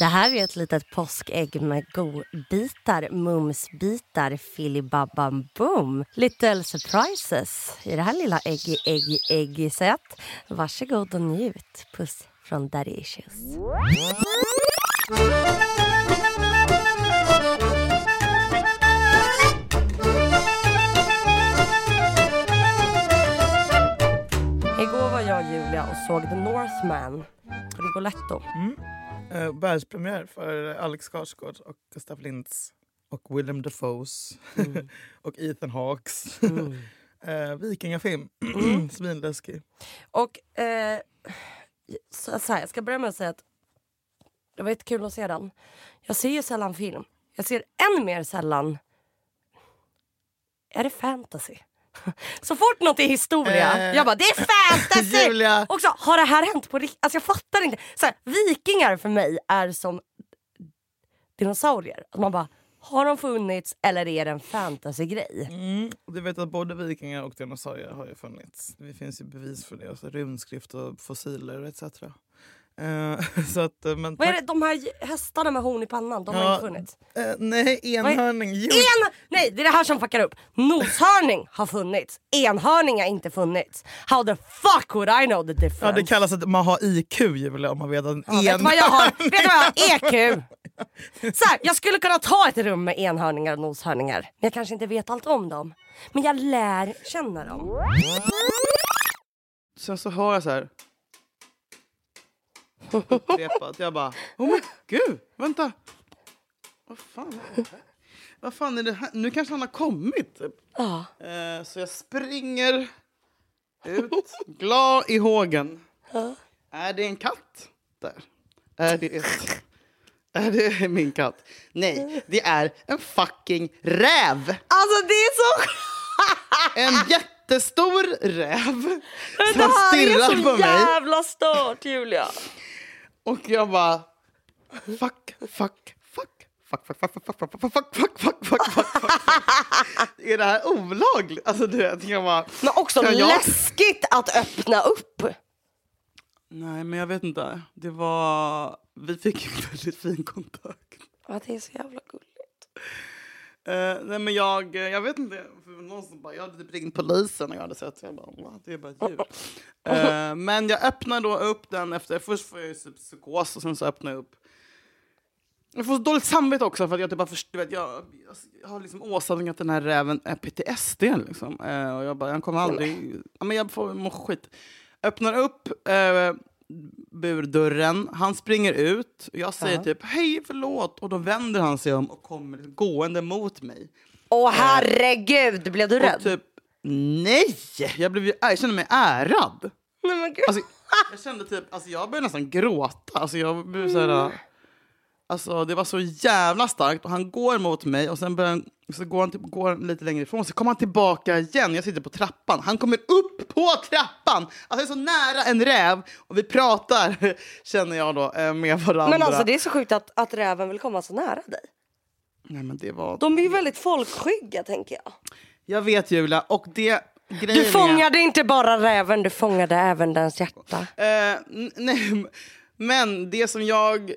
Det här är ett litet påskägg med godbitar, mumsbitar, filibabam boom. Little surprises i det här lilla äggi, äggi, äggiset. Varsågod och njut. Puss från Daddy Issues. Igår var jag och Julia och såg The Northman på Rigoletto. Mm. Eh, världspremiär för Alex Skarsgård och Gustaf Lintz och Willem Dafoes och Ethan Hawkes. eh, vikingafilm. Svinläskig. Och eh, så, så här, jag ska börja med att säga att det var jättekul att se den. Jag ser ju sällan film. Jag ser än mer sällan... Är det fantasy? Så fort något är historia, Eh, jag bara det är fantasy! Julia. Och så, har det här hänt på riktigt? Alltså jag fattar inte. Så här, vikingar för mig är som dinosaurier. Att man bara, har de funnits eller är det en fantasygrej? Mm. Du vet att både vikingar och dinosaurier har ju funnits. Det finns ju bevis för det. Alltså runskrift och fossiler etc. Eh, så att, eh, men Vad är det, de här hästarna med horn i pannan, de har Ja, inte funnits. eh, nej, enhörning. Jo, En, nej, det är det här som fuckar upp. Noshörning har funnits, enhörning har inte funnits. How the fuck would I know the difference? Ja, det kallas att man har IQ Julia, om man vet att en Ja, vet du vad jag har? Vet du vad jag har? EQ! Så här, jag skulle kunna ta ett rum med enhörningar och noshörningar. Men jag kanske inte vet allt om dem. Men jag lär känna dem. Sen så hör jag så här. Upprepat. Jag bara, oh men gud, vänta. Vad fan är det här? Vad fan är det här? Nu kanske han har kommit. Ja. Eh, så jag springer ut, glad i hågen. Är det en katt där? Är det ett... Är det min katt? Nej, det är en fucking räv! Alltså det är så... En jättestor räv Det som här är stirrar så jävla stört Julia. Och jag bara... Fuck, fuck, fuck. Fuck, fuck, fuck, fuck, fuck, fuck, fuck, fuck, fuck, fuck, fuck, fuck, fuck. Är det här olagligt? Alltså du vet, jag bara... Men också jag- läskigt att öppna upp. Nej, men jag vet inte. Det var... Vi fick en väldigt fin kontakt. Ja, det är så jävla gulligt. Eh, nej, men jag, jag vet inte. Någon som bara, jag hade typ ringt polisen och jag hade sett. Jag bara, Va? det är bara ett djur. Eh, men jag öppnar då upp den efter, först får jag ju typ psykos och sen så öppnar jag upp. Jag får så dåligt samvete också för att jag typ bara först, vet, jag, jag, har liksom åsamkat den här räven är PTSD liksom. Eh, och jag bara, jag kommer aldrig, ja, men jag får må skit. Öppnar upp eh, burdörren, han springer ut, jag säger Ja. typ hej förlåt och då vänder han sig om och kommer gående mot mig. Åh herregud, blev du rädd? Typ, nej! Jag, blev, jag kände mig ärad. Nej, men gud. Alltså, jag kände typ, alltså jag började nästan gråta. Alltså jag blev så här, alltså det var så jävla starkt och han går mot mig och sen börjar så går han, typ, går lite längre ifrån så kommer han tillbaka igen. Jag sitter på trappan. Han kommer upp på trappan! Alltså är så nära en räv och vi pratar känner jag då eh, med varandra. Men alltså det är så sjukt att, att räven vill komma så nära dig. Nej men det var... De är ju väldigt folkskygga tänker jag. Jag vet Julia och det... Grejen Du är- fångade inte bara räven, du fångade även dens hjärta. N- nej, men det som jag...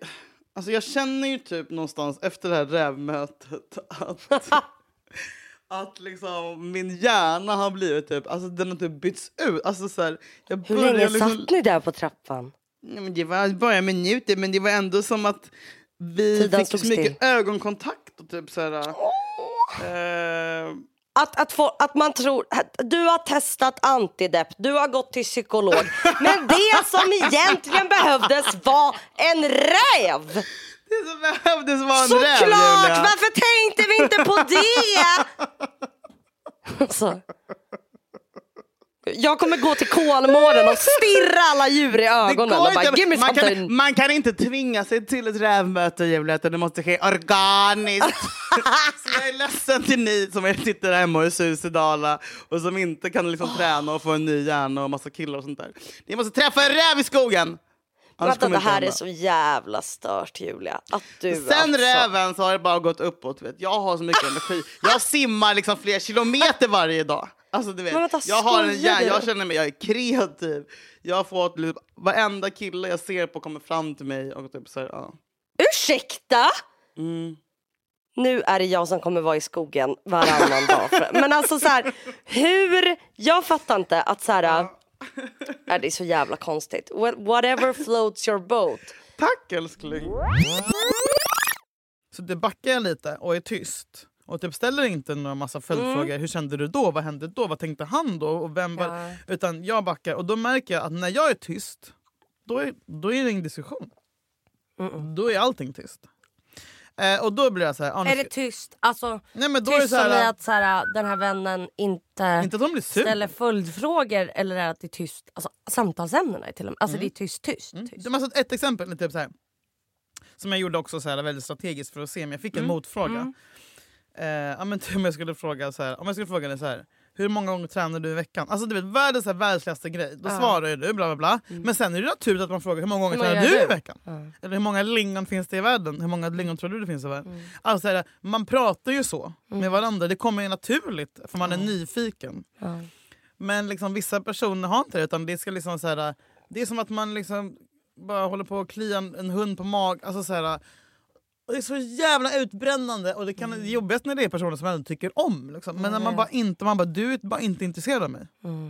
Alltså jag känner ju typ någonstans efter det här rävmötet att, att liksom min hjärna har blivit typ, alltså den har typ bytts ut. Alltså så här, jag Hur länge liksom, satt ni där på trappan? Nej, men Det var bara minuter men det var ändå som att vi Tiden fick så mycket still. ögonkontakt och typ så här... eh, Att, att, få, att man tror att du har testat antidepp, du har gått till psykolog. Men det som egentligen behövdes var en räv! det som behövdes var en räv Såklart! Varför tänkte vi inte på det? Alltså. Jag kommer gå till Kolmården och stirra alla djur i ögonen och bara give me man, kan, man kan inte tvinga sig till ett rävmöte Julia, utan det måste ske organiskt. så jag är ledsen till ni som sitter hemma i Suicidala och som inte kan liksom träna och få en ny hjärna och massa killar och sånt där. Ni måste träffa en räv i skogen! Vänta, det här är så jävla stört Julia. Att du Sen alltså... räven så har det bara gått uppåt. Vet. Jag har så mycket energi. Jag simmar liksom flera kilometer varje dag. Alltså, du vet, vänta, jag, har en, du? jag känner mig jag är kreativ. Jag har fått, liksom, varenda kille jag ser på kommer fram till mig och typ så här, ja. Ursäkta? Nu är det jag som kommer vara i skogen varannan dag. Men alltså så här, hur... Jag fattar inte att så här... Är det är så jävla konstigt. Wha- Whatever floats your boat. Tack älskling. Så det backar jag lite och är tyst. Och typ ställer inte några massa följdfrågor. Hur kände du då? Vad hände då? Vad tänkte han då? Och vem var... Ja. Utan jag backar och då märker jag att när jag är tyst, då är, då är det ingen diskussion. Då är allting tyst. Eh, och då blir jag så här... ah, Är det tyst? Alltså, Nej, men då är det tyst så som i här, att så här, den här vännen inte, Inte de ställer följdfrågor eller är att det är tyst? Alltså, samtalsämnena är till och med. Alltså det är tyst, tyst. tyst. Är alltså ett exempel typ så här, som jag gjorde också så här, väldigt strategiskt för att se om jag fick en motfråga. Eh, ja, men typ om jag skulle fråga så här, om jag skulle fråga dig så här, hur många gånger tränar du i veckan? Alltså du vet världens världsligaste grej. Då Ja. svarar ju du bla bla bla. Men sen är det naturligt att man frågar hur många gånger Hur många tränar du i veckan? Eller hur många lingon finns det i världen? Hur många lingon tror du det finns i världen? Alltså, så här, man pratar ju så med varandra, det kommer ju naturligt för man är nyfiken. Men liksom, vissa personer har inte det. Utan det, ska liksom, så här, det är som att man liksom bara håller på att klia en, en hund på mag. Alltså, så här, och det är så jävla utbrännande. Och det, kan, det är jobbigast när det är personer som ändå tycker om. Liksom. Men när man bara inte, man bara, du är bara inte intresserad av mig. Mm.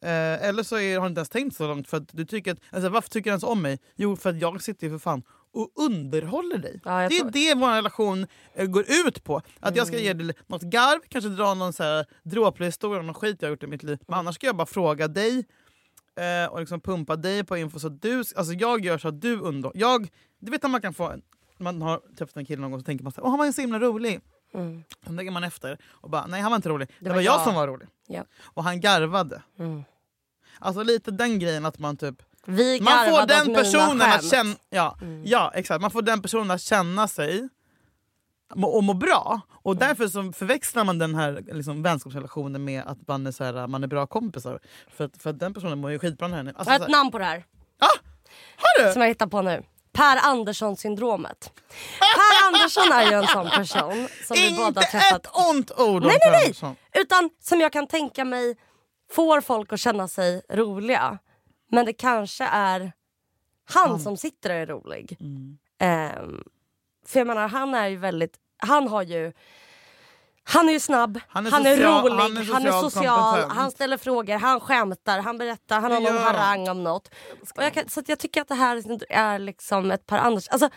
Eh, eller så är, har du inte ens tänkt så långt. För att du tycker att, alltså, varför tycker du ens om mig? Jo, för att jag sitter ju för fan och underhåller dig. Ja, jag det är det vår relation eh, går ut på. Att jag ska ge dig något garv, kanske dra någon så här dråplig historia om någon skit jag har gjort i mitt liv. Men annars ska jag bara fråga dig eh, och liksom pumpa dig på info så att du, alltså jag gör så att du underhåller. Jag, du vet när man kan få, en- man har träffat en kille någon gång så tänker man så här, Åh, han var ju så himla rolig. Mm. Sen lägger man efter och bara, nej han var inte rolig. Det, var var jag jag. som var rolig. Ja. Och han garvade. Mm. Alltså lite den grejen att man typ Vi man får den personen att känna, ja, ja, exakt. Man får den personen att känna sig och må bra. Och därför så förväxlar man den här liksom, vänskapsrelationen med att man är, så här, man är bra kompisar. För att, för att den personen mår ju skitbra med henne. Jag Alltså, har ett namn på det här. ah, har du? Som jag hittar på nu. Per Andersson-syndromet. Per Andersson är ju en sån person som vi båda har träffat. ett ont ord om Nej, nej, Per nej. Andersson. Utan som jag kan tänka mig får folk att känna sig roliga. Men det kanske är han som sitter och är rolig. Mm. Ehm, för jag menar han är ju väldigt, han har ju han är ju snabb, Han han är är, social- rolig, han är han är social, han ställer frågor, han skämtar, han berättar, han har någon han. harang om något. Jag kan, så jag tycker att det här är liksom ett par Anders... Alltså,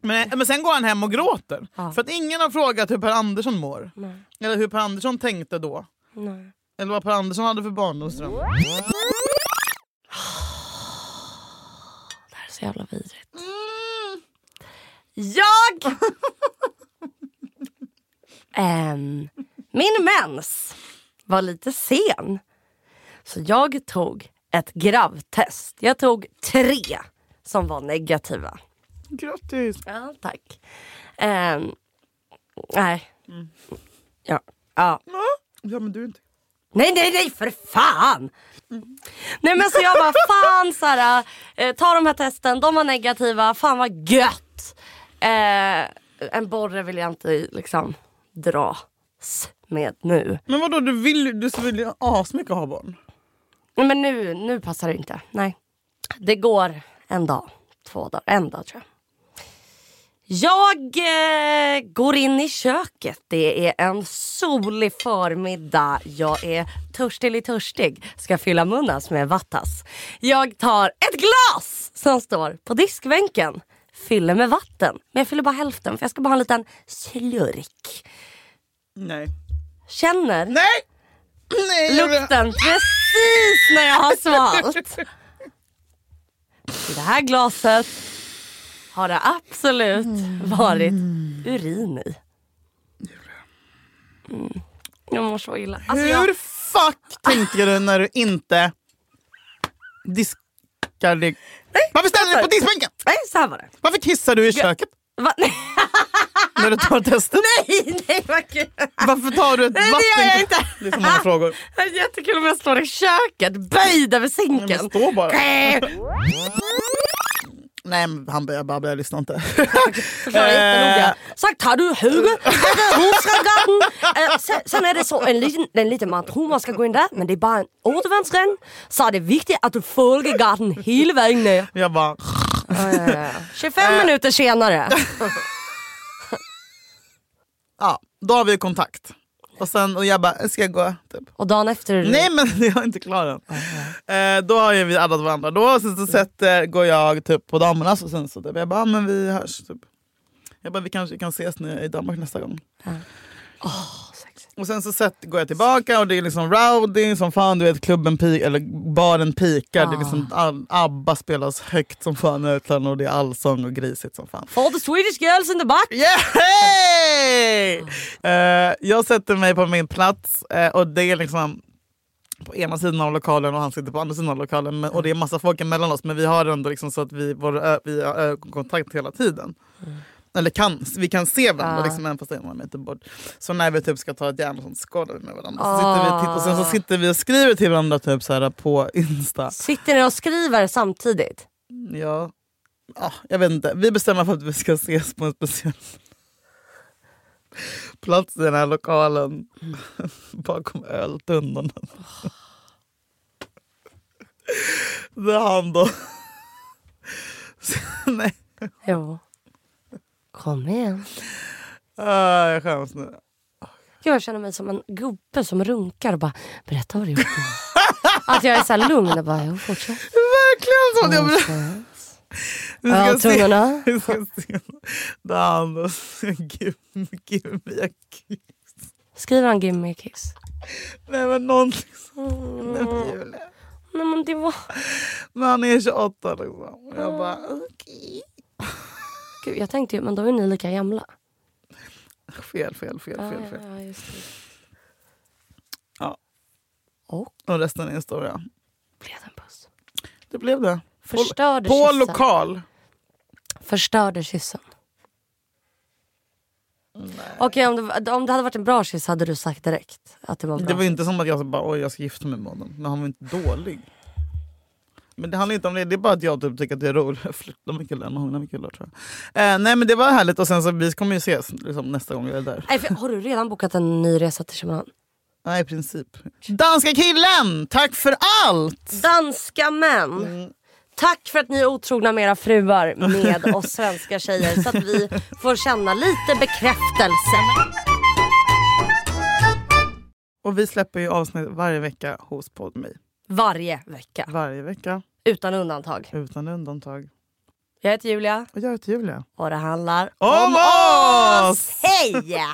Men, men sen går han hem och gråter. Ja. För att ingen har frågat hur Per Andersson mår. Eller hur Per Andersson tänkte då. nej. Eller vad Per Andersson hade för barndomsdröm. Det här är så jävla vidrigt. Jag... Ehm, min mens var lite sen. Så jag tog ett gravtest. Jag tog tre som var negativa. Grattis! Ja, tack. Ehm, nej. Ja. ja. Ja men du är inte... Nej, nej, nej, för fan! Nej men så jag bara, fan här, eh, ta de här testen, de var negativa, fan vad gött! Eh, en borre vill jag inte liksom dras med nu. Men vadå, du vill, du vill ju asmycket ha barn? Men nu, nu passar det inte, nej. Det går en dag, två dagar, en dag tror jag. Jag eh, går in i köket. Det är en solig förmiddag. Jag är törstig, törstig. Ska fylla munnas med vattas. Jag tar ett glas som står på diskbänken. Fyller med vatten. Men jag fyller bara hälften för jag ska bara ha en liten slurk. Nej. Känner Nej! Nej! lukten precis när jag har svalt. I det här glaset har det absolut varit urin i. Mm. Jag mår så illa. Alltså Hur jag, fuck tänkte du när du inte diskar dig? Varför ställer du dig på diskbänken? nej, så här var det. Varför kissar du i köket Va? Nej, när du tar testet? nej, nej vad kul. Varför tar du ett Nej, det vatten? gör jag inte. Det är så många frågor. Det är jättekul om jag står i köket böjd över Nej, men sinken. stå bara. Nej han börjar babbla, jag lyssnar inte. Jättenoga. Sagt har du är husregarden? Eh, sen, är det så en liten, en liten matron man ska gå in där men det är bara en återvändsgränd. Så är det viktigt att du följer garden hela vägen ner. Jag bara... Ja, ja, ja. 25 minuter senare. Ja, då har vi kontakt. Och sen och jag bara, ska jag gå? Typ. Och dagen efter... är du- Nej men jag är inte klar än. Eh, då har vi addat varandra. Då sen så sätter, går jag typ på damernas och sen så typ, jag bara, men vi hörs. Typ. Jag bara, vi kanske kan ses nu i Danmark nästa gång. Åh, sexigt. Och sen så sätt, går jag tillbaka och det är liksom rowdy som fan, du vet klubben pik, eller baren pikar. Det är liksom all, ABBA spelas högt som fan i högtalarna och det är allsång och grisigt som fan. For the Swedish girls in the back. Yay! Eh, jag sätter mig på min plats eh, och det är liksom på ena sidan av lokalen och han sitter på andra sidan av lokalen. Men, och det är massa folk emellan oss men vi har ändå liksom så att vi, vår, vi har ögonkontakt hela tiden. Eller kan, vi kan se varandra Ja. liksom, även fast en är meter bort. Så när vi typ ska ta ett järn och sånt skålar vi med varandra. Så sitter vi och, tittar, och sen så sitter vi och skriver till varandra typ så här på Insta. Sitter ni och skriver samtidigt? Ja, ja, jag vet inte. Vi bestämmer för att vi ska ses på en speciell plats i den här lokalen. Bakom öltunnorna. Det är han då. Nej, Jo. Kom igen. ah, jag skäms nu. Jag känner mig som en gubbe som runkar och bara berätta vad du gjort. att jag är så här lugn och bara, jo fortsätt. Verkligen så! Jag. Vi Ja, ska se. tunnorna. Vi ska se. Det är han då. Give, give me a kiss. Skriver han give me a kiss? Nej men någonting Mm. sånt. Nej. Nej men det var... Men han är 28 liksom. Jag bara okej. Gud, jag tänkte ju, men då är ni lika gamla. Fel, fel, fel, Ja, fel. ja, fel. ja, det. Ja. Och Och resten är historia. blev det en puss. Det blev det. På, Förstörde på kyssen. lokal. Förstörde kyssen. Okej, om, det, om det hade varit en bra kyss hade du sagt direkt att det var en bra Det var inte som att jag bara oj jag ska gifta mig med honom. Men han var inte dålig. Men det handlar inte om det, det är bara att jag typ tycker att det är roligt att flirta med killar än att hångla med killar tror jag. Eh, nej men det var härligt och sen så vi kommer ju ses liksom, nästa gång jag är där. Nej, för, har du redan bokat en ny resa till Köpenhamn? Nej i princip. Danska killen! Tack för allt! Danska män! Mm. Tack för att ni är otrogna med era fruar med oss svenska tjejer så att vi får känna lite bekräftelse. Och vi släpper ju avsnitt varje vecka hos Podme. Varje vecka. Varje vecka Utan undantag. utan undantag. Jag heter Julia Och jag heter Julia. och det handlar Om oss! Hej!